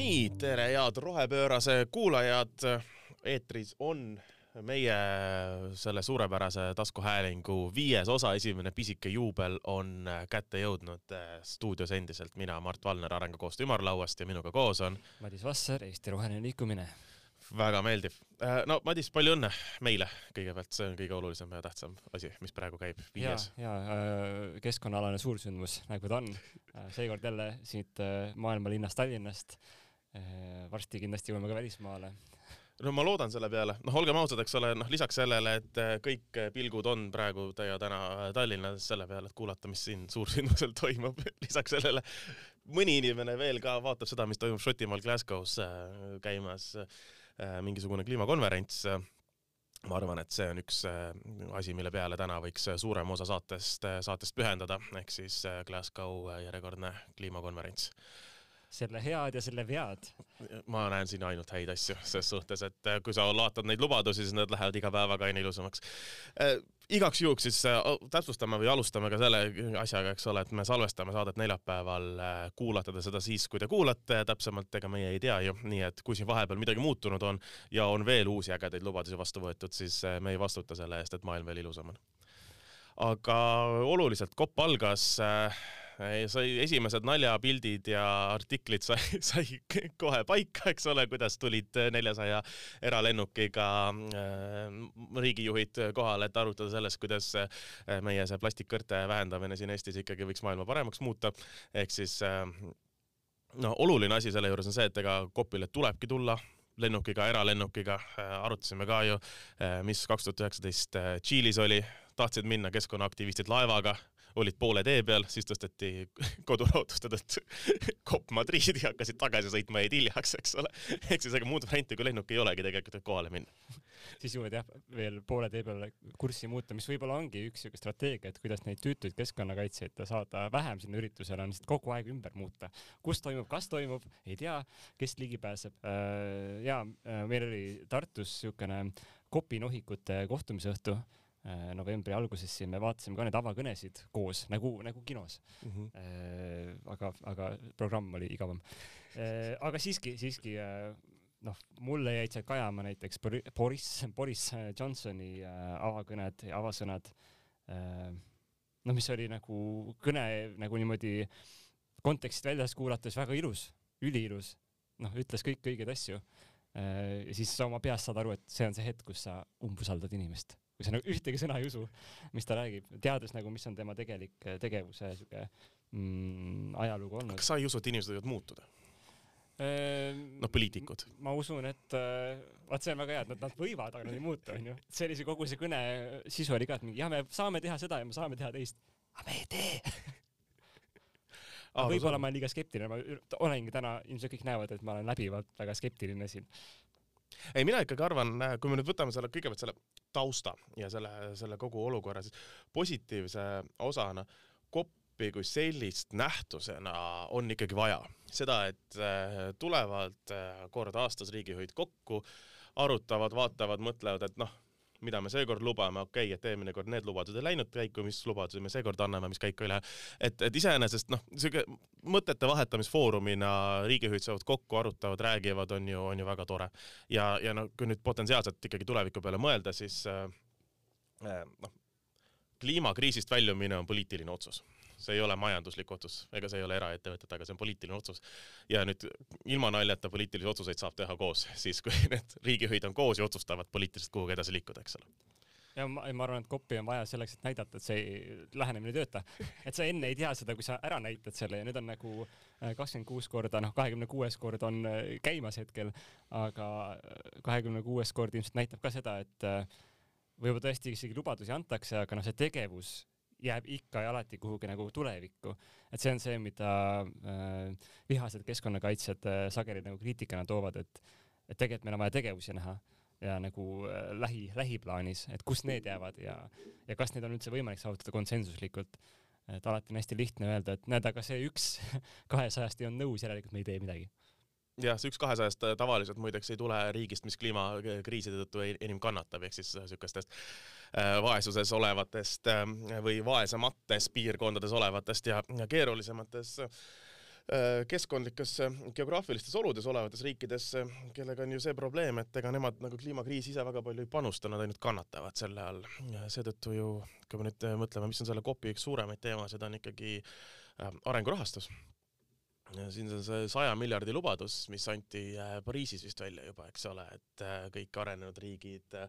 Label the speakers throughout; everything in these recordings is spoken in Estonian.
Speaker 1: nii, tere, head rohepöörase kuulajad. eetris on meie selle suurepärase taskuhäälingu viies osa, esimene pisike juubel on kätte jõudnud stuudios endiselt mina, Mart Valner Arengukoostöö ümarlauast ja minuga koos on
Speaker 2: Madis Vasser, Eesti Roheline Liikumine.
Speaker 1: väga meeldiv. no Madis, palju õnne meile kõigepealt, see on kõige olulisem ja tähtsam asi, mis praegu käib, viies.
Speaker 2: ja, ja keskkonnaalane suursündmus, nagu ta on. seekord jälle siit maailmalinnast Tallinnast. Varsti kindlasti jõuame ka välismaale.
Speaker 1: No ma loodan selle peale, noh, olgem ausad, eks ole, noh, lisaks sellele, et kõik pilgud on praegu ja täna Tallinnas selle peale, et kuulata, mis siin suursündmusel toimub, lisaks sellele mõni inimene veel ka vaatab seda, mis toimub Šotimaal Glasgow's käimas mingisugune kliimakonverents. ma arvan, et see on üks asi, mille peale täna võiks suurem osa saatest, saatest pühendada, ehk siis Glasgow järjekordne kliimakonverents
Speaker 2: selle head ja selle vead.
Speaker 1: ma näen siin ainult häid asju ses suhtes, et kui sa vaatad neid lubadusi, siis nad lähevad iga päevaga aina ilusamaks äh,. igaks juhuks siis äh, täpsustame või alustame ka selle asjaga, eks ole, et me salvestame saadet neljapäeval äh,. kuulate te seda siis, kui te kuulate, täpsemalt ega meie ei tea ju, nii et kui siin vahepeal midagi muutunud on ja on veel uusi ägedaid lubadusi vastu võetud, siis me ei vastuta selle eest, et maailm veel ilusam on. aga oluliselt kopp algas äh, sai esimesed naljapildid ja artiklid sai, sai kohe paika, eks ole, kuidas tulid neljasaja eralennukiga äh, riigijuhid kohale, et arutada sellest, kuidas äh, meie see plastikkõrte vähendamine siin Eestis ikkagi võiks maailma paremaks muuta. ehk siis äh, no oluline asi selle juures on see, et ega Kopile tulebki tulla lennukiga, eralennukiga, arutasime ka ju, mis kaks tuhat üheksateist Tšiilis oli, tahtsid minna keskkonnaaktivistid laevaga olid poole tee peal, siis tõsteti kodulaotuste tõttu kopp Madriidi, hakkasid tagasi sõitma, jäid hiljaks, eks ole. ehk siis ega muud varianti kui lennuk ei olegi tegelikult, et kohale minna.
Speaker 2: siis jõuad jah, veel poole tee peal kurssi muuta, mis võib-olla ongi üks siuke strateegia, et kuidas neid tüütuid keskkonnakaitsjaid saada vähem sinna üritusele, on lihtsalt kogu aeg ümber muuta. kus toimub, kas toimub, ei tea, kes ligi pääseb. Äh, ja äh, meil oli Tartus siukene kopinohikute kohtumise õhtu Äh, novembri alguses siin me vaatasime ka neid avakõnesid koos nagu, nagu kinos mm. -hmm. aga, aga programm oli igavam. Äh, aga siiski, siiski noh, mulle jäid sealt kajama näiteks Boris, Boris Johnsoni avakõned ja avasõnad. noh, mis oli nagu kõne nagu niimoodi kontekstist väljas kuulates väga ilus, üliilus, noh, ütles kõik õigeid asju. ja siis sa oma peas saad aru, et see on see hetk, kus sa umbusaldad inimest kui sa nagu ühtegi sõna ei usu, mis ta räägib, teades nagu, mis on tema tegelik äh, tegevuse sihuke mm, ajalugu olnud.
Speaker 1: kas sa ei usu, et inimesed võivad muutuda?
Speaker 2: Ehm,
Speaker 1: noh, poliitikud.
Speaker 2: ma usun, et äh, vaat see on väga hea, et nad, nad võivad, aga nad ei muutu, onju. see kogu see kõne sisu oli ka, et mingi jah, me saame teha seda ja me saame teha teist, aga me ei tee võib-olla ma olen liiga skeptiline, ma olengi täna, ilmselt kõik näevad, et ma olen läbivalt väga skeptiline siin
Speaker 1: ei, mina ikkagi arvan, kui me nüüd võtame selle kõigepealt selle tausta ja selle, selle kogu olukorra siis positiivse osana, koppi kui sellist nähtusena on ikkagi vaja. seda, et äh, tulevad äh, kord aastas riigijuhid kokku, arutavad, vaatavad, mõtlevad, et noh, mida me seekord lubame, okei okay,, et eelmine kord need lubadused ei läinud käiku, mis lubadusi me seekord anname, mis käiku ei lähe. et, et iseenesest noh, sihuke mõtete vahetamisfoorumina riigijuhid saavad kokku, arutavad, räägivad, on ju, on ju väga tore. ja, ja no kui nüüd potentsiaalselt ikkagi tuleviku peale mõelda, siis äh, äh noh, kliimakriisist väljumine on poliitiline otsus see ei ole majanduslik otsus, ega see ei ole eraettevõtete, aga see on poliitiline otsus. ja nüüd ilma naljata poliitilisi otsuseid saab teha koos, siis kui need riigijuhid on koos ja otsustavad poliitiliselt kuhugi edasi liikuda, eks ole
Speaker 2: ja ma, ma arvan, et koppi on vaja selleks, et näidata, et see lähenemine ei tööta. et sa enne ei tea seda, kui sa ära näitad selle ja nüüd on nagu äh, kakskümmend kuus korda, noh, kahekümne kuues kord on äh, käimas hetkel, aga äh, kahekümne kuues kord ilmselt näitab ka seda, et võib-olla tõesti isegi lubadusi antakse, aga noh, see tegevus jääb ikka ja alati kuhugi nagu tulevikku. et see on see, mida äh, vihased keskkonnakaitsjad äh, sageli nagu kriitikana toovad, et, et tegelikult meil on vaja tegevusi näha ja nagu äh, lähi, lähiplaanis, et kus need jäävad ja, ja kas neid on üldse võimalik saavutada konsensuslikult. et alati on hästi lihtne öelda, et näed, aga see üks kahesajast ei olnud nõus, järelikult me ei tee midagi
Speaker 1: jah, see üks kahesajast äh, tavaliselt muideks ei tule riigist, mis kliimakriiside tõttu enim kannatab, ehk siis niisugustest äh, vaesuses olevatest ähm, või vaesemates piirkondades olevatest ja, ja keerulisemates keskkondlikes geograafilistes oludes olevates riikides, kellega on ju see probleem, et ega nemad nagu kliimakriisi ise väga palju ei panusta, nad ainult kannatavad selle all. seetõttu ju, kui me nüüd mõtleme, mis on selle COP-i üks suuremaid teemasid, on ikkagi arengurahastus siin on see saja miljardi lubadus, mis anti Pariisis vist välja juba, eks ole, et kõik arenenud riigid äh,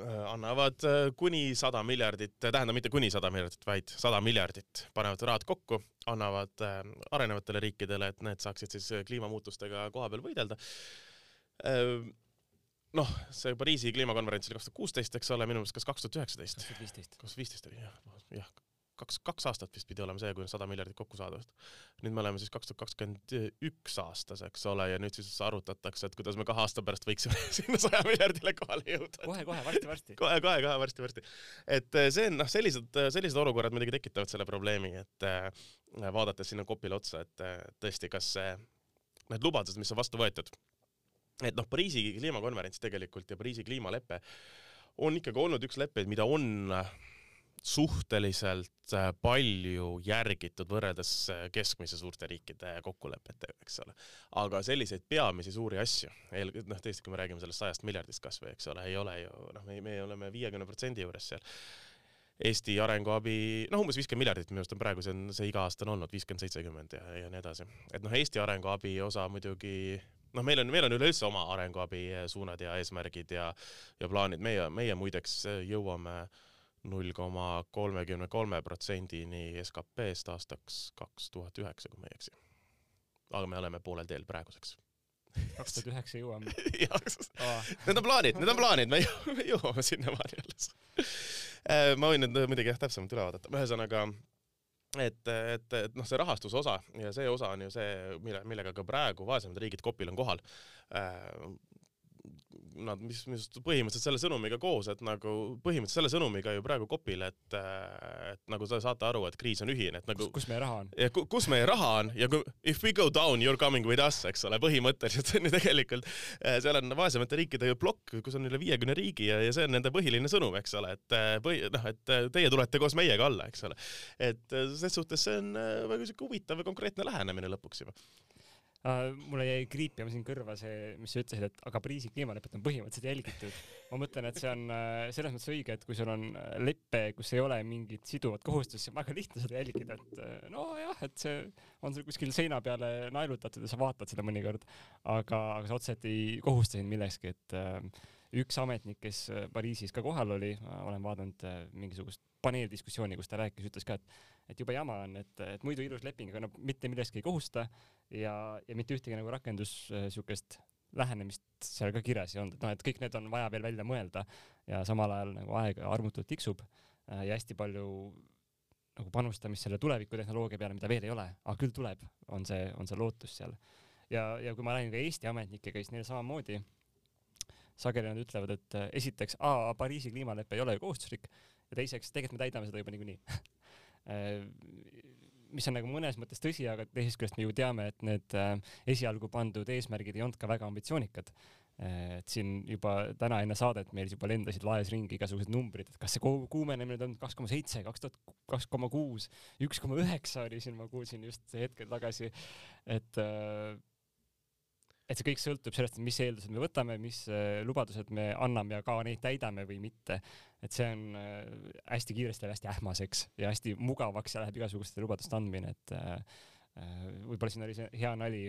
Speaker 1: Äh, annavad äh, kuni sada miljardit, tähendab mitte kuni sada miljardit, vaid sada miljardit, panevad rahad kokku, annavad äh, arenevatele riikidele, et need saaksid siis kliimamuutustega koha peal võidelda. noh, see Pariisi kliimakonverents oli kaks tuhat kuusteist, eks ole, minu meelest kas kaks tuhat üheksateist?
Speaker 2: kaks tuhat viisteist.
Speaker 1: tuhat viisteist oli jah, jah kaks, kaks aastat vist pidi olema see, kui on sada miljardit kokku saadud. nüüd me oleme siis kaks tuhat kakskümmend üks aastas, eks ole, ja nüüd siis arutatakse, et kuidas me kahe aasta pärast võiksime sinna saja miljardile kohale jõuda.
Speaker 2: kohe-kohe, varsti-varsti.
Speaker 1: kohe-kohe-kohe, varsti-varsti. et eh, see on noh, sellised, sellised olukorrad muidugi tekitavad selle probleemi, et äh, vaadates sinna kopile otsa, et äh, tõesti, kas äh, need lubadused, mis on vastu võetud, et noh, Pariisi kliimakonverents tegelikult ja Pariisi kliimalepe on ikkagi olnud üks leppeid, mida on suhteliselt äh, palju järgitud võrreldes äh, keskmise suurte riikide kokkulepetega, eks ole. aga selliseid peamisi suuri asju, noh tõesti, kui me räägime sellest sajast miljardist kasvõi, eks ole, ei ole ju, noh, me, me oleme viiekümne protsendi juures seal. Eesti arenguabi, noh, umbes viiskümmend miljardit minu arust on praegu, see on, see iga aasta on olnud viiskümmend, seitsekümmend ja, ja nii edasi. et noh, Eesti arenguabi osa muidugi noh, meil on, meil on üleüldse oma arenguabi suunad ja eesmärgid ja, ja plaanid, meie, meie muideks jõuame äh, null koma kolmekümne kolme protsendini SKP-st aastaks kaks tuhat üheksa, kui ma ei eksi. aga me oleme poolel teel praeguseks.
Speaker 2: kaks tuhat üheksa jõuame
Speaker 1: need on plaanid, need on plaanid, me jõuame sinnamaani alles. Äh, ma võin nüüd muidugi jah, täpsemalt üle vaadata, ühesõnaga et, et, et noh, see rahastuse osa ja see osa on ju see, mille, millega ka praegu vaesemad riigid kopil on kohal äh, nad, mis, mis põhimõtteliselt selle sõnumiga koos, et nagu põhimõtteliselt selle sõnumiga ju praegu kopile, et, et nagu te saate aru, et kriis on ühine, et nagu.
Speaker 2: kus meie raha on?
Speaker 1: ja kus meie raha on ja kui if we go down, you are coming with us, eks ole, põhimõtteliselt see on ju tegelikult, eh, seal on vaesemate riikide plokk, kus on üle viiekümne riigi ja, ja see on nende põhiline sõnum, eks ole, et eh, põhi, noh, et eh, teie tulete koos meiega alla, eks ole. et ses suhtes see on väga siuke huvitav ja konkreetne lähenemine lõpuks juba
Speaker 2: Uh, mulle jäi kriipima siin kõrva see, mis sa ütlesid, et aga Pariisi kliimalepet on põhimõtteliselt jälgitud. ma mõtlen, et see on uh, selles mõttes õige, et kui sul on äh, lepe, kus ei ole mingit siduvat kohustust, siis on väga lihtne seda jälgida, et nojah, et see on sul kuskil seina peale naelutatud ja sa vaatad seda mõnikord, aga, aga sa otseselt ei kohusta sind millekski, et uh, üks ametnik, kes Pariisis ka kohal oli, olen vaadanud mingisugust paneeldiskussiooni, kus ta rääkis, ütles ka, et, et jube jama on, et, et muidu ilus leping, aga no mitte millestki ei kohusta. Ja, ja mitte ühtegi nagu rakendus niisugust lähenemist seal ka kirjas ei olnud, et noh, et kõik need on vaja veel välja mõelda ja samal ajal nagu aeg armutult tiksub äh, ja hästi palju nagu panustamist selle tulevikutehnoloogia peale, mida veel ei ole, aga küll tuleb, on see, on see lootus seal. ja, ja kui ma räägin ka Eesti ametnikega, siis neil samamoodi sageli nad ütlevad, et äh, esiteks, Pariisi kliimalepe ei ole ju kohustuslik ja teiseks, tegelikult me täidame seda juba niikuinii äh, mis on nagu mõnes mõttes tõsi, aga teisest küljest me ju teame, et need äh, esialgu pandud eesmärgid ei olnud ka väga ambitsioonikad. Et siin juba täna enne saadet meil juba lendasid laes ringi igasugused numbrid, et kas see kuumenemine on kaks koma seitse, kaks tuhat kaks koma kuus, üks koma üheksa oli siin, ma kuulsin just hetkel tagasi, et äh, et see kõik sõltub sellest, mis eeldused me võtame, mis äh, lubadused me anname ja ka neid täidame või mitte. et see on äh, hästi kiiresti ja hästi ähmaseks ja hästi mugavaks läheb igasuguste lubaduste andmine, et äh, võib-olla siin oli see hea nali,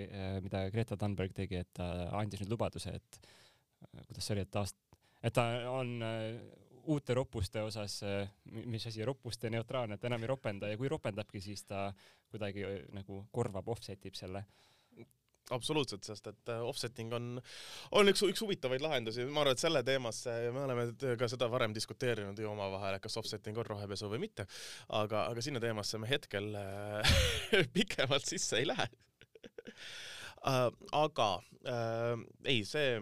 Speaker 2: mida Greta Thunberg tegi, et ta andis nüüd lubaduse, et kuidas see oli, et aast-, et ta on uute ropuste osas, mis asi, ropuste neutraalne, et enam ei ropenda ja kui ropendabki, siis ta kuidagi nagu korvab, offset ib selle
Speaker 1: absoluutselt, sest et äh, offsetting on, on üks, üks huvitavaid lahendusi, ma arvan, et selle teemasse me oleme ka seda varem diskuteerinud ju omavahel, et kas offsetting on rohepesu või mitte, aga, aga sinna teemasse me hetkel äh, pikemalt sisse ei lähe uh,. aga uh, ei, see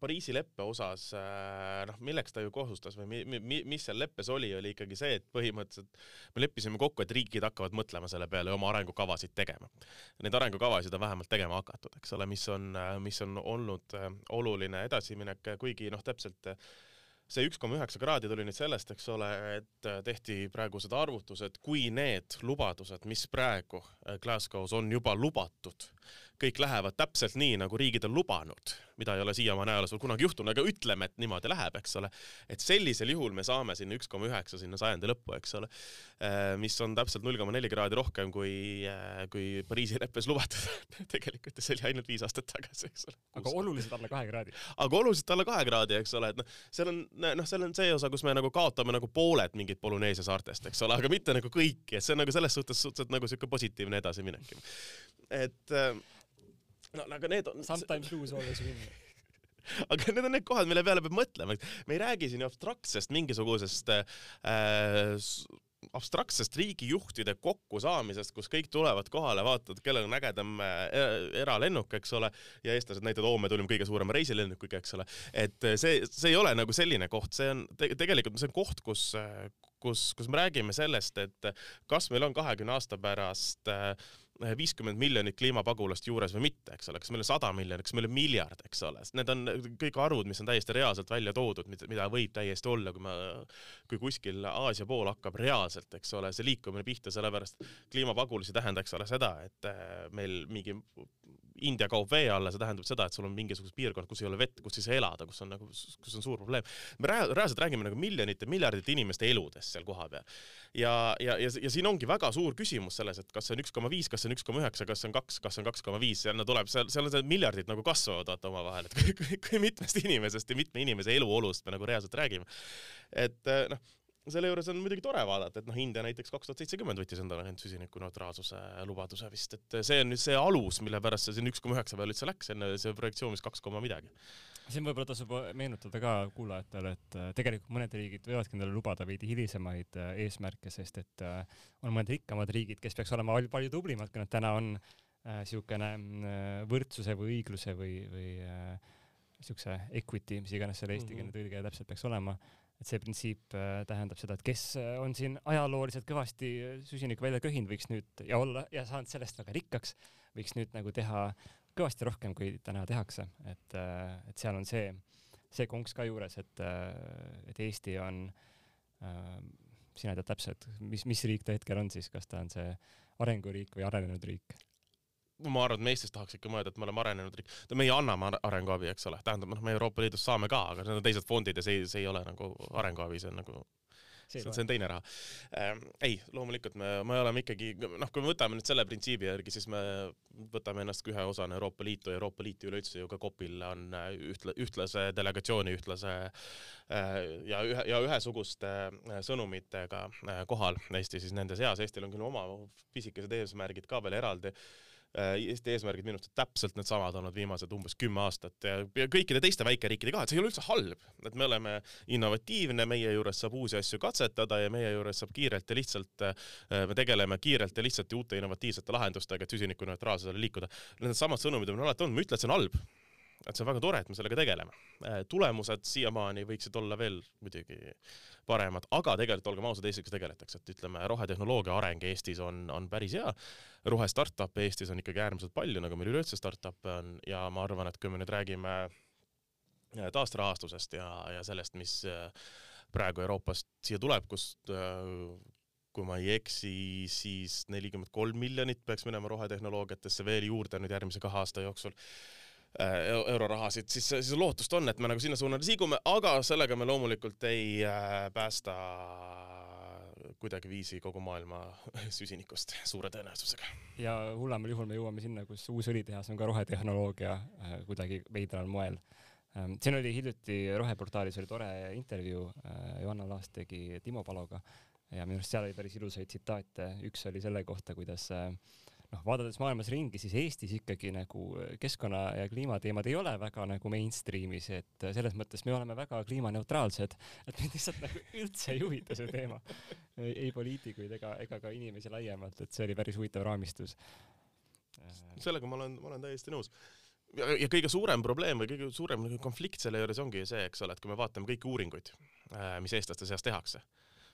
Speaker 1: Pariisi leppe osas äh, noh, milleks ta ju kohustas või mi, mi, mis seal leppes oli, oli ikkagi see, et põhimõtteliselt me leppisime kokku, et riigid hakkavad mõtlema selle peale ja oma arengukavasid tegema. Neid arengukavasid on vähemalt tegema hakatud, eks ole, mis on, mis on olnud äh, oluline edasiminek, kuigi noh, täpselt see üks koma üheksa kraadi tuli nüüd sellest, eks ole, et äh, tehti praegused arvutused, kui need lubadused, mis praegu äh, Glasgow's on juba lubatud, kõik lähevad täpselt nii, nagu riigid on lubanud, mida ei ole siiamaani ajaloos veel kunagi juhtunud, aga ütleme, et niimoodi läheb, eks ole. et sellisel juhul me saame sinna üks koma üheksa sinna sajandi lõppu, eks ole, äh, mis on täpselt null koma neli kraadi rohkem kui, äh, kui Pariisi leppes lubatud tegelikult ja see oli ainult viis aastat tagasi, eks ole.
Speaker 2: aga oluliselt alla kahe kraadi.
Speaker 1: aga oluliselt alla kahe kraadi, eks ole, et noh, seal on, noh, seal on see osa, kus me nagu kaotame nagu pooled mingid Polüneesia saartest, eks ole, aga mitte nagu kõiki, et see on nagu selles suhtes suhteliselt nagu siuke positiivne edasiminek. et äh, no aga need on.
Speaker 2: Sometimes lose, always win
Speaker 1: aga need on need kohad, mille peale peab mõtlema, et me ei räägi siin abstraktsest mingisugusest äh, abstraktsest riigijuhtide kokkusaamisest, kus kõik tulevad kohale, vaatavad, kellel on ägedam äh, eralennuk, eks ole, ja eestlased näitavad, oo, me tulime kõige suurema reisilennukiga, eks ole. et see, see ei ole nagu selline koht, see on te tegelikult see on koht, kus, kus, kus me räägime sellest, et kas meil on kahekümne aasta pärast äh, viiskümmend miljonit kliimapagulast juures või mitte, eks ole, kas meil on sada miljonit, kas meil on miljard, eks ole, need on kõik arvud, mis on täiesti reaalselt välja toodud, mida võib täiesti olla, kui me, kui kuskil Aasia pool hakkab reaalselt, eks ole, see liikumine pihta, sellepärast kliimapagulasi ei tähenda, eks ole, seda, et äh, meil mingi India kaob vee alla, see tähendab seda, et sul on mingisugused piirkonnad, kus ei ole vett, kus ei saa elada, kus on nagu, kus on suur probleem. me reaalselt räägime nagu miljonite, miljardite inimeste eludest seal kohapeal. ja, ja, ja, ja siin ongi väga suur küsimus selles, et kas see on üks koma viis, kas see on üks koma üheksa, kas see on kaks, kas see on kaks koma viis, seal tuleb, seal, seal on see miljardid nagu kasvavad vaata omavahel, et kui, kui, kui mitmest inimesest ja mitme inimese eluolust me nagu reaalselt räägime. et noh selle juures on muidugi tore vaadata, et noh, India näiteks kaks tuhat seitsekümmend võttis endale nüüd süsinikuneutraalsuse lubaduse vist, et see on nüüd see alus, mille pärast see siin üks koma üheksa peale üldse läks, enne see projektsioon vist kaks koma midagi.
Speaker 2: siin võib-olla tasub meenutada ka kuulajatele, et äh, tegelikult mõned riigid võivadki endale lubada veidi hilisemaid äh, eesmärke, sest et äh, on mõned rikkamad riigid, kes peaks olema palju tublimad, kui nad täna on, niisugune võrdsuse või õigluse või, või niisuguse equity, mis iganes selle eestikeelne mhm. tõlge täpselt peaks olema et see printsiip äh, tähendab seda, et kes äh, on siin ajalooliselt kõvasti äh, süsinikku välja köhinud, võiks nüüd ja olla ja saanud sellest väga rikkaks, võiks nüüd nagu teha kõvasti rohkem, kui täna tehakse, et, et seal on see, see konks ka juures, et, et Eesti on äh,, sina tead täpselt, mis, mis riik ta hetkel on siis, kas ta on see arenguriik või arenenud riik?
Speaker 1: Ma arvan, et me Eestis tahaks ikka mõelda, et me oleme arenenud riik. meie anname arenguabi, eks ole, tähendab, noh, me Euroopa Liidust saame ka, aga need on teised fondid ja see, see ei ole nagu arenguabi, see on nagu see, see on teine raha ähm,. ei, loomulikult me, me oleme ikkagi, noh, kui me võtame nüüd selle printsiibi järgi, siis me võtame ennast ühe osana Euroopa Liitu ja Euroopa Liit üleüldse ju ka COP-il on äh, ühtla, ühtlase delegatsiooni, ühtlase äh, ja ühe, ja ühesuguste äh, sõnumitega kohal Eesti siis nende seas. Eestil on küll oma pisikesed eesmärgid ka veel eraldi Äh, Eesti eesmärgid minu arust täpselt needsamad olnud viimased umbes kümme aastat ja, ja kõikide teiste väikeriikide ka, et see ei ole üldse halb, et me oleme innovatiivne, meie juures saab uusi asju katsetada ja meie juures saab kiirelt ja lihtsalt, äh, me tegeleme kiirelt ja lihtsalt ja uute innovatiivsete lahendustega, et süsinikuneutraalsusele liikuda. Need samad sõnumid on alati olnud, ma ei ütle, et see on halb et see on väga tore, et me sellega tegeleme. Äh, tulemused siiamaani võiksid olla veel muidugi paremad, aga tegelikult olgem ausad, Eestiga tegeletakse, et ütleme, rohetehnoloogia areng Eestis on, on päris hea. rohe startup'e Eestis on ikkagi äärmiselt palju, nagu meil üleüldse startup'e on ja ma arvan, et kui me nüüd räägime äh, taasterahastusest ja, ja sellest, mis äh, praegu Euroopast siia tuleb, kust kui ma ei eksi, siis nelikümmend kolm miljonit peaks minema rohetehnoloogiatesse veel juurde nüüd järgmise kahe aasta jooksul eurorahasid, siis, siis lootust on, et me nagu sinna suunas liigume, aga sellega me loomulikult ei äh, päästa kuidagiviisi kogu maailma süsinikust suure tõenäosusega.
Speaker 2: ja hullemal juhul me jõuame sinna, kus uus õlitehas on ka rohetehnoloogia äh, kuidagi veidral moel. Ähm, siin oli hiljuti Roheportaalis oli tore intervjuu, Johanna Laas tegi Timo Paloga ja minu arust seal oli päris ilusaid tsitaate, üks oli selle kohta, kuidas äh, noh, vaadates maailmas ringi, siis Eestis ikkagi nagu keskkonna ja kliimateemad ei ole väga nagu mainstream'is, et selles mõttes me oleme väga kliimaneutraalsed, et meid lihtsalt nagu üldse ei huvita see teema. ei poliitikuid ega, ega ka inimesi laiemalt, et see oli päris huvitav raamistus.
Speaker 1: sellega ma olen, ma olen täiesti nõus ja, kõige suurem probleem või kõige suurem konflikt selle juures ongi see, eks ole, et kui me vaatame kõiki uuringuid, äh, mis eestlaste seas tehakse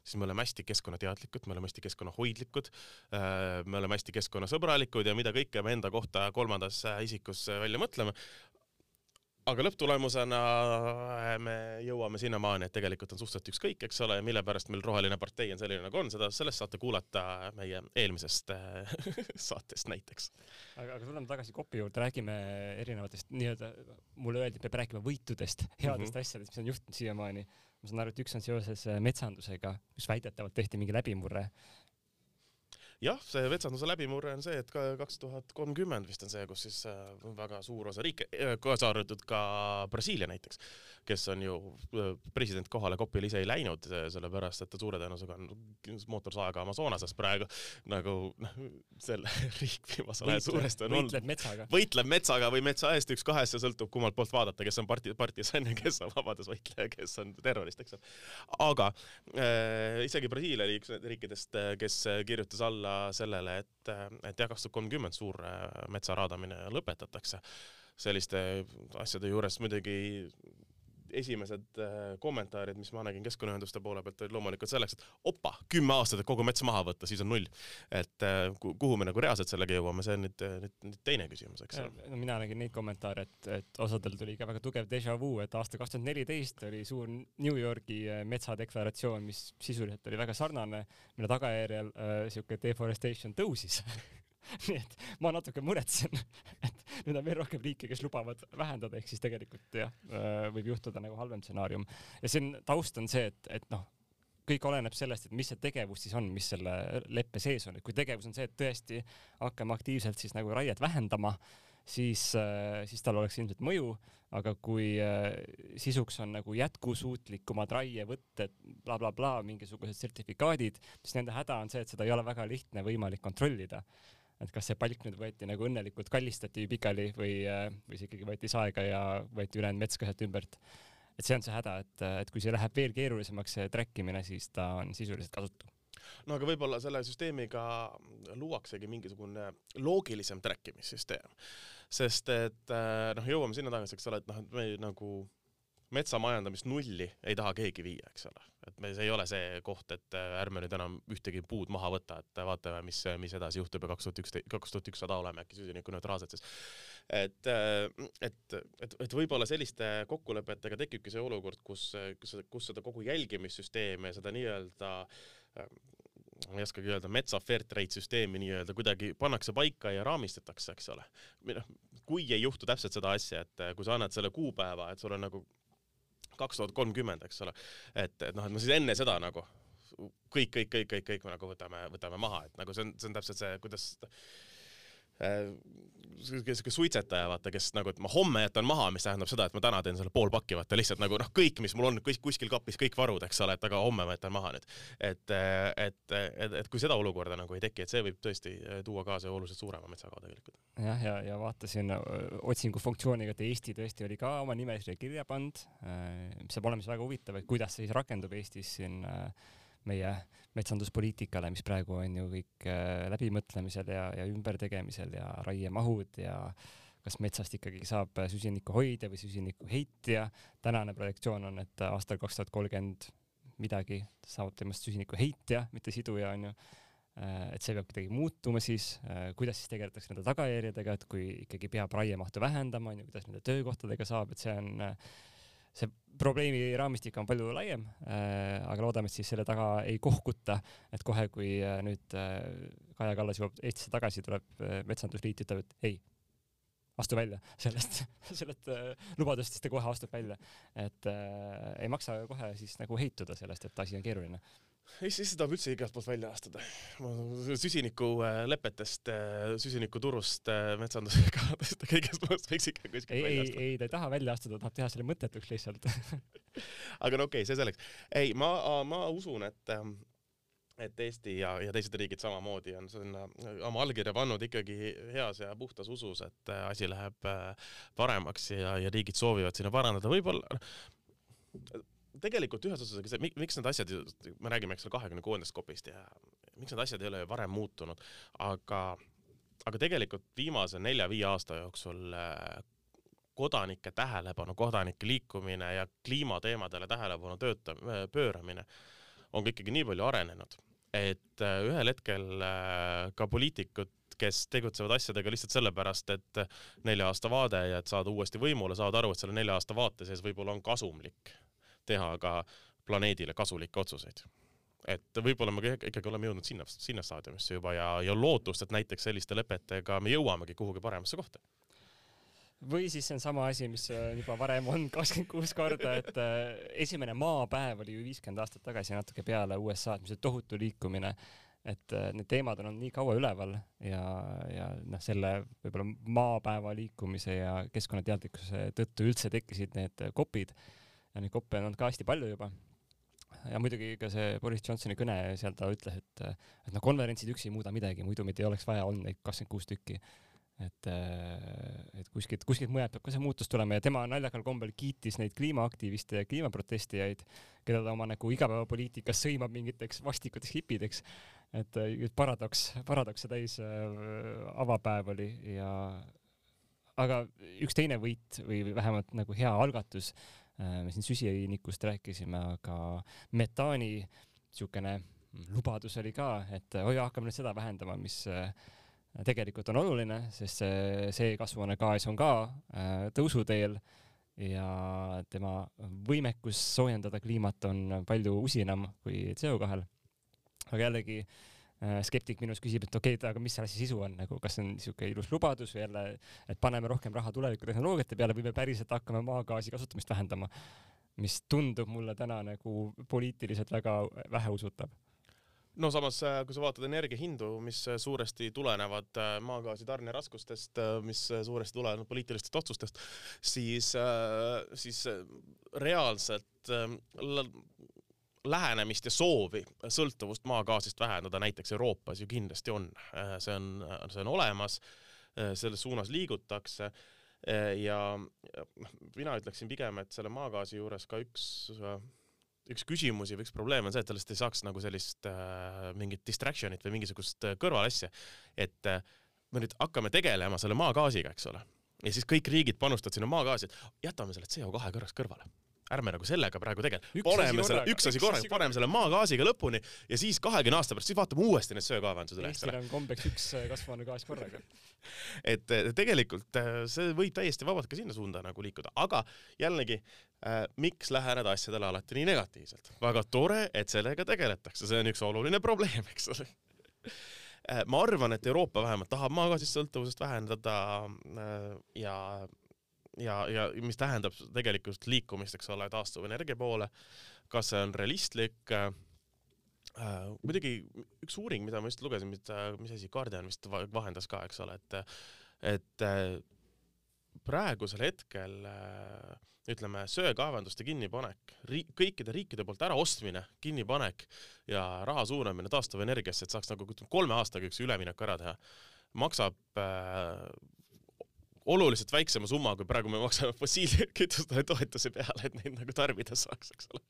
Speaker 1: siis me oleme hästi keskkonnateadlikud, me oleme hästi keskkonnahoidlikud, äh, me oleme hästi keskkonnasõbralikud ja mida kõike me enda kohta kolmandas isikus välja mõtleme. Aga lõpptulemusena äh, me jõuame sinnamaani, et tegelikult on suhteliselt ükskõik, eks ole, mille pärast meil Roheline partei on selline nagu on, seda, sellest saate kuulata meie eelmisest äh, saatest näiteks.
Speaker 2: aga, aga tuleme tagasi kopi juurde, räägime erinevatest nii-öelda, mulle öeldi, et peab rääkima võitudest, headest mm -hmm. asjadest, mis on juhtunud siiamaani. ma saan aru, et üks on seoses äh, metsandusega, kus väidetavalt tehti mingi läbimurre
Speaker 1: jah, see metsanduse läbimurre on see, et ka kaks tuhat kolmkümmend vist on see, kus siis äh, väga suur osa riike, äh, kaasa arvatud ka Brasiilia näiteks, kes on ju äh, president kohale Kopile ise ei läinud, sellepärast et ta suure tõenäosusega on mootorsaaga Amazonases praegu nagu noh, selle riik viimasel ajal suuresti on
Speaker 2: olnud. võitleb metsaga.
Speaker 1: võitleb metsaga või metsa eest, üks kahest, see sõltub kummalt poolt vaadata, kes on parti-, partisan ja kes on vabadusvõitleja, kes on terrorist, eks ole. aga äh, isegi Brasiilia üks riikidest, kes kirjutas alla sellele, et, et jah, kaks tuhat kolmkümmend suur metsa raadamine lõpetatakse. Selliste asjade juures muidugi esimesed äh, kommentaarid, mis ma nägin keskkonnaühenduste poole pealt, olid loomulikult selleks, et opa, kümme aastat, et kogu mets maha võtta, siis on null. et äh, kuhu me nagu reaalselt sellega jõuame, see on nüüd, nüüd, nüüd teine küsimus, eks ole.
Speaker 2: no mina nägin neid kommentaare, et, et osadel tuli ka väga tugev déjà vu, et aasta kaks tuhat neliteist oli suur New Yorgi äh, metsadeklaratsioon, mis sisuliselt oli väga sarnane, mille tagajärjel äh, siuke deforestation tõusis nii et ma natuke muretsen, et nüüd on veel rohkem riike, kes lubavad vähendada, ehk siis tegelikult jah, äh, võib juhtuda nagu halvem stsenaarium. ja siin taust on see, et, et noh, kõik oleneb sellest, et mis see tegevus siis on, mis selle leppe sees on, et kui tegevus on see, et tõesti hakkame aktiivselt siis nagu raiet vähendama, siis, äh, siis tal oleks ilmselt mõju, aga kui äh, sisuks on nagu jätkusuutlikumad raievõtted bla, bla, blablabla, mingisugused sertifikaadid, siis nende häda on see, et seda ei ole väga lihtne võimalik kontrollida et kas see palk nüüd võeti nagu õnnelikult kallistati pikali või, äh, või see ikkagi võeti saega ja võeti ülejäänud mets ka sealt ümbert. et see on see häda, et, et kui see läheb veel keerulisemaks, see track imine, siis ta on sisuliselt kasutu
Speaker 1: no aga võib-olla selle süsteemiga luuaksegi mingisugune loogilisem track imissüsteem, sest et äh, noh, jõuame sinna tagasi, eks ole, et noh, et me nagu metsamajandamist nulli ei taha keegi viia, eks ole. et me, see ei ole see koht, et äh, ärme nüüd enam ühtegi puud maha võta, et vaatame, mis, mis edasi juhtub ja kaks tuhat üksteist, kaks tuhat ükssada oleme äkki süsinikuneutraalsed siis. et, äh, et, et, et võib-olla selliste kokkulepetega tekibki see olukord, kus, kus, kus seda kogu jälgimissüsteemi ja seda nii-öelda äh, ma ei oskagi öelda, metsa fair trade süsteemi nii-öelda kuidagi pannakse paika ja raamistatakse, eks ole. või noh, kui ei juhtu täpselt seda asja, et kui sa annad selle kuupäeva, et sul on nagu kaks tuhat kolmkümmend, eks ole. et, et noh, et me siis enne seda nagu kõik, kõik, kõik, kõik, kõik nagu võtame, võtame maha, et nagu see on, see on täpselt see, kuidas Äh, siuke suitsetaja, vaata, kes nagu, et ma homme jätan maha, mis tähendab seda, et ma täna teen selle pool pakki, vaata lihtsalt nagu noh, kõik, mis mul on, kõik kuskil kapis, kõik varud, eks ole, et aga homme ma jätan maha nüüd. et, et, et, et kui seda olukorda nagu ei teki, et see võib tõesti tuua kaasa oluliselt suurema metsakao tegelikult.
Speaker 2: jah, ja, ja, ja vaatasin otsingu funktsiooniga, et Eesti tõesti oli ka oma nimekirja kirja pannud, mis saab olema siis väga huvitav, et kuidas see siis rakendub Eestis siin äh, meie metsanduspoliitikale, mis praegu on ju kõik äh, läbimõtlemisel ja, ja ümbertegemisel ja raiemahud ja kas metsast ikkagi saab süsinikku hoida või süsinikku heitja. tänane projektsioon on, et aastal kaks tuhat kolmkümmend midagi saab temast süsiniku heitja, mitte siduja onju. Äh, et see peab kuidagi muutuma siis, äh, kuidas siis tegeletakse nende tagajärjedega, et kui ikkagi peab raiemahtu vähendama, onju, kuidas nende töökohtadega saab, et see on see probleemi raamistik on palju laiem äh,, aga loodame, et siis selle taga ei kohkuta, et kohe, kui äh, nüüd äh, Kaja Kallas jõuab Eestisse tagasi, tuleb Metsandusliit, ütleb, et ei, astu välja sellest, sellest äh, lubadustest ja kohe astub välja. et äh, ei maksa kohe siis nagu heituda sellest, et asi on keeruline
Speaker 1: ei, siis tahab üldse igalt poolt välja astuda. süsinikulepetest, äh, süsinikuturust, äh, metsandusega, kõigest muust võiks ikka kuskilt
Speaker 2: välja astuda. ei, ei, ta ei taha välja astuda, tahab teha selle mõttetuks lihtsalt
Speaker 1: aga no okei okay,, see selleks. ei, ma, ma usun, et ähm, et Eesti ja, ja teised riigid samamoodi on sinna oma allkirja pannud ikkagi heas ja puhtas usus, et äh, asi läheb paremaks ja, ja riigid soovivad sinna parandada, võib-olla tegelikult ühes osas, miks need asjad, me räägime, eks ole, kahekümne kuuendast kopist ja miks need asjad ei ole varem muutunud, aga, aga tegelikult viimase nelja-viie aasta jooksul äh, kodanike tähelepanu, kodanike liikumine ja kliimateemadele tähelepanu tööta-, pööramine on ka ikkagi nii palju arenenud, et äh, ühel hetkel äh, ka poliitikud kes tegutsevad asjadega lihtsalt sellepärast, et nelja aasta vaade ja et saada uuesti võimule, saavad aru, et selle nelja aasta vaate sees võib-olla on kasumlik teha ka planeedile kasulikke otsuseid. Et võib-olla me ikkagi oleme jõudnud sinna, sinna staadiumisse juba ja, ja lootust, et näiteks selliste lepetega me jõuamegi kuhugi paremasse kohta.
Speaker 2: Või siis see on sama asi, mis äh, juba varem on kakskümmend kuus korda, et äh, esimene maapäev oli ju viiskümmend aastat tagasi natuke peale USA-d, mis oli tohutu liikumine. et äh, need teemad on olnud nii kaua üleval ja, ja noh, selle võib-olla maapäeva liikumise ja keskkonnateadlikkuse tõttu üldse tekkisid need kopid ja neid koppe on olnud ka hästi palju juba ja muidugi ka see Boris Johnsoni kõne, seal ta ütles, et, et noh, konverentsid üksi ei muuda midagi, muidu meid ei oleks vaja olnud neid kakskümmend kuus tükki et, äh, et kuskilt, kuskilt mujalt peab ka see muutus tulema ja tema naljakal kombel kiitis neid kliimaaktiviste ja kliimaprotestijaid, keda ta oma nagu igapäevapoliitikas sõimab mingiteks vastikuteks hipideks. et paradoks, paradokse täis äh, avapäev oli ja aga üks teine võit või vähemalt nagu hea algatus, me siin süsinikust rääkisime, aga metaani niisugune lubadus oli ka, et oi, hakkame nüüd seda vähendama, mis äh, tegelikult on oluline, sest see, see kasvuhoonegaas on ka äh, tõusuteel ja tema võimekus soojendada kliimat on palju usinam kui CO2-l. aga jällegi äh, skeptik minus küsib, et okei okay,, aga mis selle asja sisu on, nagu kas see on niisugune ilus lubadus või jälle, et paneme rohkem raha tulevikutehnoloogiate peale või me päriselt hakkame maagaasi kasutamist vähendama, mis tundub mulle täna nagu poliitiliselt väga väheusutav
Speaker 1: no samas, äh, kui sa vaatad energiahindu, mis äh, suuresti tulenevad äh, maagaasi tarneraskustest, mis suuresti tulenevad poliitilistest otsustest, siis, siis reaalselt lähenemist ja soovi sõltuvust maagaasist vähendada näiteks Euroopas ju kindlasti on. see on, see on olemas, selles suunas liigutakse ja noh, mina ütleksin pigem, et selle maagaasi juures ka üks üks küsimusi või üks probleem on see, et sellest ei saaks nagu sellist äh, mingit distraction'it või mingisugust äh, kõrvalasja, et äh, me nüüd hakkame tegelema selle maagaasiga, eks ole, ja siis kõik riigid panustavad sinna maagaasi, et jätame selle CO2 korraks kõrvale ärme nagu sellega praegu tegele, paneme selle, üks asi korraga, paneme selle maagaasiga lõpuni ja siis kahekümne aasta pärast, siis vaatame uuesti need söekaevandused üle.
Speaker 2: Eestil on kombeks üks äh, kasvuhoonegaas korraga.
Speaker 1: Et tegelikult äh, see võib täiesti vabalt ka sinna suunda nagu liikuda, aga jällegi äh,, miks läheneda asjadele alati nii negatiivselt? väga tore, et sellega tegeletakse, see on üks oluline probleem, eks ole. Äh, ma arvan, et Euroopa vähemalt tahab maagaasist sõltuvusest vähendada ja ja, ja mis tähendab tegelikult liikumist, eks ole, taastuvenergia poole. kas see on realistlik äh,? muidugi üks uuring, mida ma just lugesin, mida, mis asi, Guardian vist vahendas ka, eks ole, et, et äh, praegusel hetkel äh, ütleme, söekaevanduste kinnipanek, riik, kõikide riikide poolt äraostmine, kinnipanek ja raha suunamine taastuvenergiasse, et saaks nagu kolme aastaga üks üleminek ära teha, maksab äh, oluliselt väiksema summa, kui praegu me maksame fossiilkütustele toetuse peale, et neid nagu tarbida saaks, eks ole.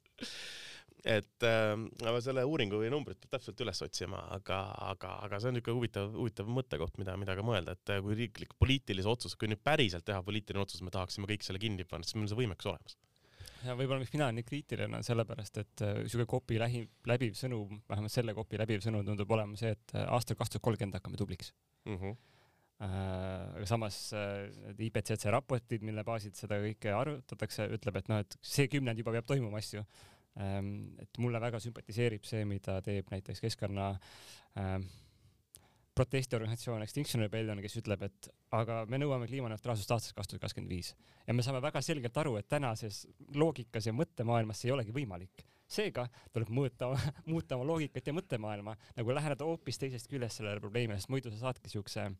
Speaker 1: et äh, selle uuringu või numbrit peab täpselt üles otsima, aga, aga, aga see on niisugune huvitav, huvitav mõttekoht, mida, mida ka mõelda, et kui riiklik poliitilise otsuse, kui nüüd päriselt teha poliitiline otsus, me tahaksime kõik selle kinni panna, siis meil on see võimekus olemas
Speaker 2: ja võib-olla miks mina olen nii kriitiline, on sellepärast, et niisugune äh, kopi lähi, läbiv sõnum, vähemalt selle kopi läbiv sõnum tundub olema see, et äh, aastal kaks tuhat kolmkümmend hakkame tubliks mm. -hmm Äh, aga samas äh, need IPCC raportid, mille baasil seda kõike arvutatakse, ütleb, et noh, et see kümnend juba peab toimuma asju. Ähm, et mulle väga sümpatiseerib see, mida teeb näiteks keskkonna ähm, protestiorganisatsioon Extinction Rebellion, kes ütleb, et aga me nõuame kliimaneutraalsust aastast kaks tuhat kakskümmend viis ja me saame väga selgelt aru, et tänases loogikas ja mõttemaailmas see ei olegi võimalik seega tuleb mõõta, muuta oma loogikat ja mõttemaailma, nagu läheneda hoopis teisest küljest sellele probleemile, sest muidu sa saadki siukse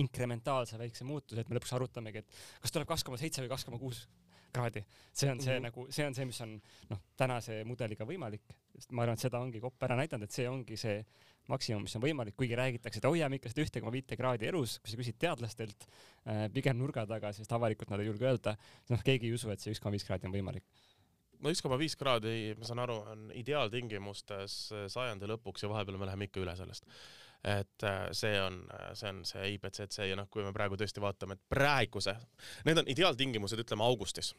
Speaker 2: inkrementaalse väikse muutuse, et me lõpuks arutamegi, et kas tuleb kaks koma seitse või kaks koma kuus kraadi. see on see mm -hmm. nagu, see on see, mis on noh, tänase mudeliga võimalik, sest ma arvan, et seda ongi kopp ära näidanud, et see ongi see maksimum, mis on võimalik, kuigi räägitakse, et hoiame ikka seda ühte koma viite kraadi elus, kui sa küsid teadlastelt äh, pigem nurga taga, sest avalikult nad ei julge öelda, noh, keegi ei usu, et see üks koma viis kraadi on võimalik
Speaker 1: no üks koma viis kraadi, ma saan aru, on ideaaltingimustes sajandi lõpuks ja vahepeal me läheme ikka üle sellest et äh, see on, see on see IPCC ja noh, kui me praegu tõesti vaatame, et praeguse, need on ideaaltingimused, ütleme augustis.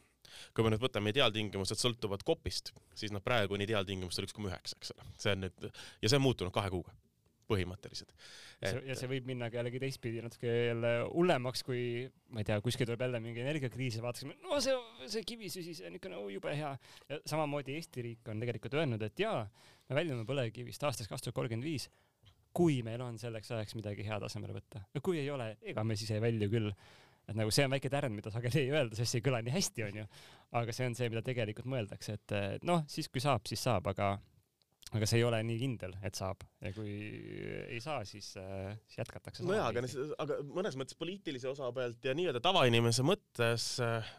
Speaker 1: kui me nüüd võtame ideaaltingimused sõltuvad kopist, siis noh, praegu on ideaaltingimustel üks koma üheksa, eks ole, see on nüüd ja see on muutunud kahe kuuga põhimõttelised.
Speaker 2: ja see võib minna ka jällegi teistpidi natuke jälle hullemaks, kui ma ei tea, kuskil tuleb jälle mingi energiakriis ja vaataksime, no see, see kivisüsi, see on ikka no jube hea. ja samamoodi Eesti riik on tegelikult öelnud, et jaa, me väljume põlevkivist aastaks kaks tuhat kolmkümmend viis, kui meil on selleks ajaks midagi head asemele võtta. ja kui ei ole, ega me siis ei välju küll et nagu see on väike tärn, mida sageli ei öelda, sest see ei kõla nii hästi, onju. aga see on see, mida tegelikult mõeldakse, et noh, siis kui saab, siis saab, aga aga see ei ole nii kindel, et saab ja kui ei saa, siis, siis jätkatakse.
Speaker 1: nojah, aga, aga mõnes mõttes poliitilise osa pealt ja nii-öelda tavainimese mõttes Äh,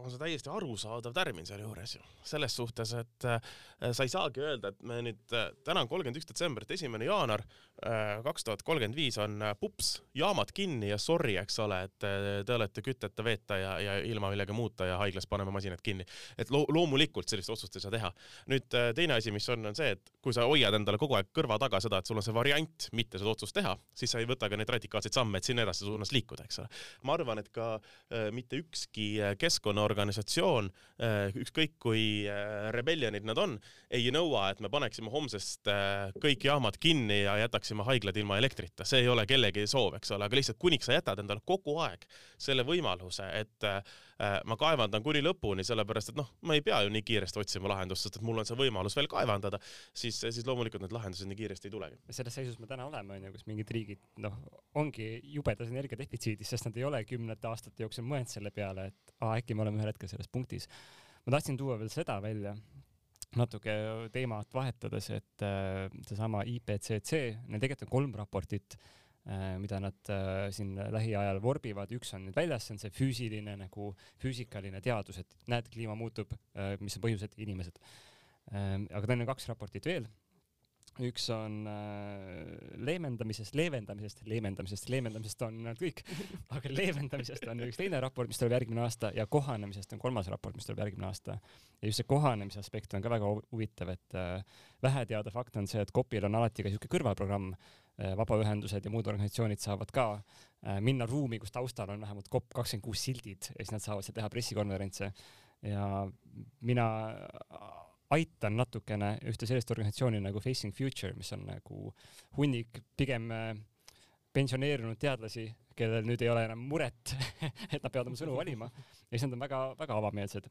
Speaker 1: on see täiesti arusaadav tärmin sealjuures ju. selles suhtes, et äh, sa ei saagi öelda, et me nüüd äh,, täna on kolmkümmend üks detsember, et esimene jaanuar äh, kaks tuhat kolmkümmend viis on äh, pups, jaamad kinni ja sorry, eks ole, et äh, te olete kütteta, veeta ja, ja ilma millegi muuta ja haiglas paneme masinad kinni. et lo loomulikult sellist otsust ei saa teha. nüüd äh, teine asi, mis on, on see, et kui sa hoiad endale kogu aeg kõrva taga seda, et sul on see variant mitte seda otsust teha, siis sa ei võta ka neid radikaalseid samme, et sinna edasi suunas liikuda, eks ole. ma arvan, et ka äh, mitte ükski äh, keskkonnaorganisatsioon, äh, ükskõik kui äh, rebellionid nad on, ei nõua, et me paneksime homsest äh, kõik jaamad kinni ja jätaksime haiglad ilma elektrita, see ei ole kellegi soov, eks ole, aga lihtsalt kuniks sa jätad endale kogu aeg selle võimaluse, et ma kaevandan kuni lõpuni, sellepärast et noh, ma ei pea ju nii kiiresti otsima lahendust, sest et mul on see võimalus veel kaevandada, siis, siis loomulikult need lahendused nii kiiresti ei tulegi.
Speaker 2: selles seisus me täna oleme, onju, kus mingid riigid, noh, ongi jubedas energiadefitsiidis, sest nad ei ole kümnete aastate jooksul mõelnud selle peale, et aa, äkki me oleme ühel hetkel selles punktis. ma tahtsin tuua veel seda välja, natuke teemat vahetades, et äh, seesama IPCC, neil tegelikult on kolm raportit äh,, mida nad äh, siin lähiajal vorbivad, üks on nüüd väljas, see on see füüsiline nagu füüsikaline teadus, et näed, kliima muutub äh,, mis on põhjused, inimesed. Äh,. aga tal on kaks raportit veel üks on äh, leevendamisest, leevendamisest, leevendamisest, leevendamisest on nad kõik, aga leevendamisest on üks teine raport, mis tuleb järgmine aasta ja kohanemisest on kolmas raport, mis tuleb järgmine aasta. ja just see kohanemise aspekt on ka väga huvitav, et äh, vähe teada fakt on see, et COP-il on alati ka niisugune kõrvalprogramm äh,, vabaühendused ja muud organisatsioonid saavad ka äh, minna ruumi, kus taustal on vähemalt COP kakskümmend kuus sildid ja siis nad saavad seal teha pressikonverentse ja mina aitan natukene ühte sellist organisatsiooni nagu Facing Future, mis on nagu hunnik pigem äh, pensioneerunud teadlasi, kellel nüüd ei ole enam muret et nad peavad oma sõnu valima ja siis nad on väga-väga avameelsed.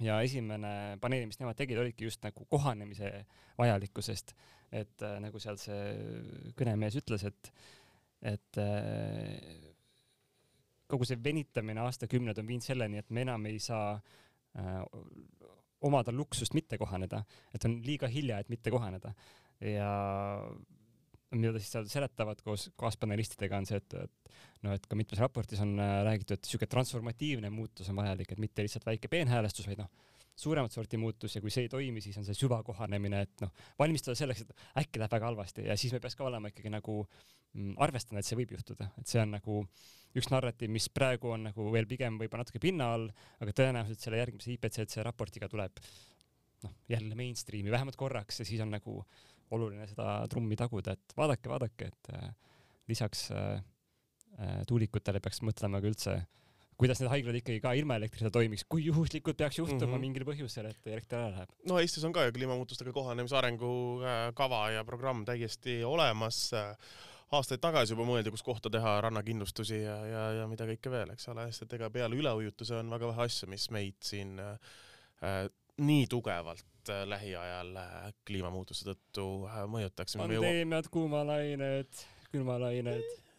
Speaker 2: ja esimene paneel, mis nemad tegid, olidki just nagu kohanemise vajalikkusest, et äh, nagu seal see kõnemees ütles, et, et äh, kogu see venitamine aastakümned on viinud selleni, et me enam ei saa äh, omada luksust mitte kohaneda, et on liiga hilja, et mitte kohaneda. ja mida siis seal seletavad koos kaaspanelistidega, on see, et, et noh, et ka mitmes raportis on äh, räägitud, et niisugune transformatiivne muutus on vajalik, et mitte lihtsalt väike peenhäälestus, vaid noh, suuremat sorti muutus ja kui see ei toimi, siis on see süvakohanemine, et noh, valmistuda selleks, et äkki läheb väga halvasti ja siis me peaks ka olema ikkagi nagu mm, arvestama, et see võib juhtuda, et see on nagu üks narratiiv, mis praegu on nagu veel pigem võib-olla natuke pinna all, aga tõenäoliselt selle järgmise IPCC raportiga tuleb noh, jälle mainstream'i vähemalt korraks ja siis on nagu oluline seda trummi taguda, et vaadake, vaadake, et äh, lisaks äh, äh, tuulikutele peaks mõtlema ka üldse äh, kuidas need haiglad ikkagi ka ilma elektrita toimiks, kui juhuslikult peaks juhtuma mm -hmm. mingil põhjusel, et elekter ära läheb?
Speaker 1: no Eestis on ka ju kliimamuutustega kohanemise arengukava ja programm täiesti olemas aastaid tagasi juba mõeldi, kus kohta teha rannakindlustusi ja, ja, ja mida kõike veel, eks ole, sest et ega peale üleujutuse on väga vähe asju, mis meid siin äh, nii tugevalt äh, lähiajal äh, kliimamuutuse tõttu äh, mõjutaks.
Speaker 2: pandeemiad, kuumalained, külmalained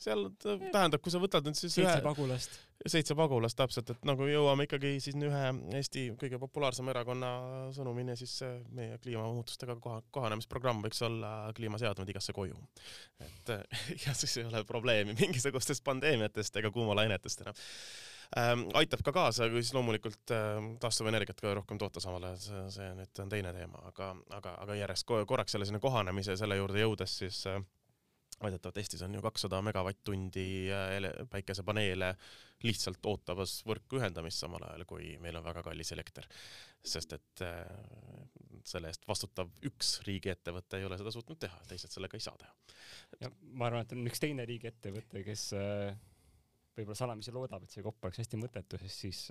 Speaker 1: seal tähendab, kui sa võtad nüüd siis
Speaker 2: seitse ühe, pagulast.
Speaker 1: seitse pagulast täpselt, et nagu jõuame ikkagi siis ühe Eesti kõige populaarsema erakonna sõnumini, siis meie kliimamuutustega koha, kohanemisprogramm võiks olla kliimaseadmed igasse koju. et ja siis ei ole probleemi mingisugustest pandeemiatest ega kuumalainetest enam ähm,. aitab ka kaasa, kui siis loomulikult äh, taastuvenergiat ka rohkem toota samal ajal, see, see nüüd on teine teema, aga, aga, aga järjest korraks selle sinna kohanemise selle juurde jõudes siis äh, väidetavalt Eestis on ju kakssada megavatt-tundi äh, päikesepaneele lihtsalt ootamas võrku ühendamist samal ajal, kui meil on väga kallis elekter. sest et äh, selle eest vastutav üks riigiettevõte ei ole seda suutnud teha, teised sellega ei saa teha.
Speaker 2: ja ma arvan, et on üks teine riigiettevõte, kes äh, võib-olla salamisi loodab, et see kopp oleks hästi mõttetu, sest siis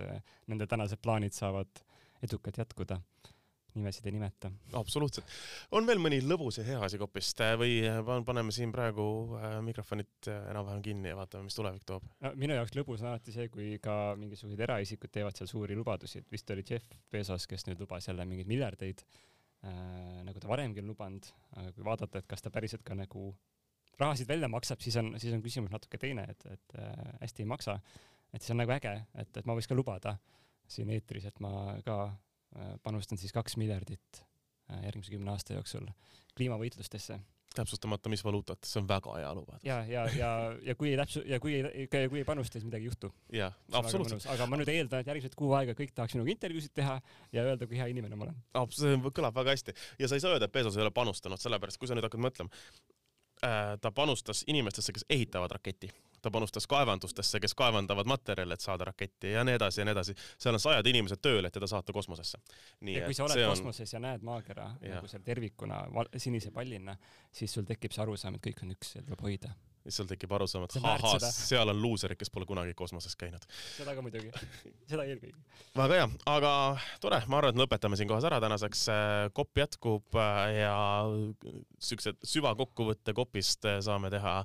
Speaker 2: nende tänased plaanid saavad edukalt jätkuda nimesid ei nimeta.
Speaker 1: absoluutselt. on veel mõni lõbus ja hea asi Kopist või paneme siin praegu mikrofonid enam-vähem kinni ja vaatame, mis tulevik toob?
Speaker 2: no minu jaoks lõbus on alati see, kui ka mingisugused eraisikud teevad seal suuri lubadusi, et vist oli Jeff Bezos, kes nüüd lubas jälle mingeid miljardeid äh,, nagu ta varemgi on lubanud, aga kui vaadata, et kas ta päriselt ka nagu rahasid välja maksab, siis on, siis on küsimus natuke teine, et, et äh, hästi ei maksa. et see on nagu äge, et, et ma võiks ka lubada siin eetris, et ma ka äh, panustan siis kaks miljardit äh, järgmise kümne aasta jooksul kliimavõitlustesse
Speaker 1: täpsustamata, mis valuutat, see on väga hea lubadus.
Speaker 2: ja, ja, ja, ja kui ei täpsu- ja kui ei, kui ei panusta, siis midagi ei juhtu.
Speaker 1: jah, absoluutselt.
Speaker 2: aga ma nüüd eeldan, et järgmised kuu aega kõik tahaks minuga intervjuusid teha ja öelda, kui hea inimene ma olen.
Speaker 1: see kõlab väga hästi ja sa ei saa öelda, et Bezos ei ole panustanud, sellepärast kui sa nüüd hakkad mõtlema, Äh, ta panustas inimestesse, kes ehitavad raketti, ta panustas kaevandustesse, kes kaevandavad materjale, et saada raketti ja nii edasi ja nii edasi. seal on sajad inimesed tööl, et teda saata kosmosesse.
Speaker 2: ja kui sa oled kosmoses on... ja näed maakera nagu seal tervikuna sinise pallina, siis sul tekib see arusaam, et kõik on üks ja tuleb hoida
Speaker 1: siis sul tekib arusaam, et ahah, seal on luuserid, kes pole kunagi kosmoses käinud.
Speaker 2: seda ka muidugi, seda eelkõige.
Speaker 1: väga hea, aga tore, ma arvan, et lõpetame siin kohas ära tänaseks. kopp jätkub ja siuksed süvakokkuvõtte kopist saame teha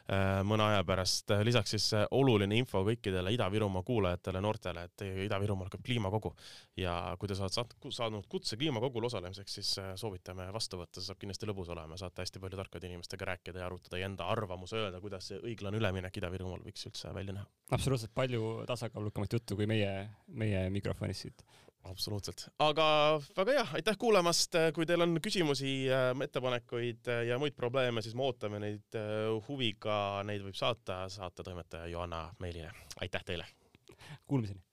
Speaker 1: Äh, mõne aja pärast. lisaks siis äh, oluline info kõikidele Ida-Virumaa kuulajatele, noortele, et Ida-Virumaal hakkab kliimakogu. Ja kui te saate saanud kutse kliimakogul osalemiseks, siis äh, soovitame vastu võtta, see saab kindlasti lõbus olema, saate hästi palju tarkade inimestega rääkida ja arutada ja enda arvamuse öelda, kuidas see õiglane üleminek Ida-Virumaal võiks üldse välja näha.
Speaker 2: absoluutselt. Palju tasakaalukamat juttu kui meie, meie mikrofonis siit
Speaker 1: absoluutselt, aga väga hea, aitäh kuulamast, kui teil on küsimusi, äh, ettepanekuid äh, ja muid probleeme, siis me ootame neid äh, huviga, neid võib saata saatetoimetaja Johanna meilile. aitäh teile!
Speaker 2: Kuulmiseni!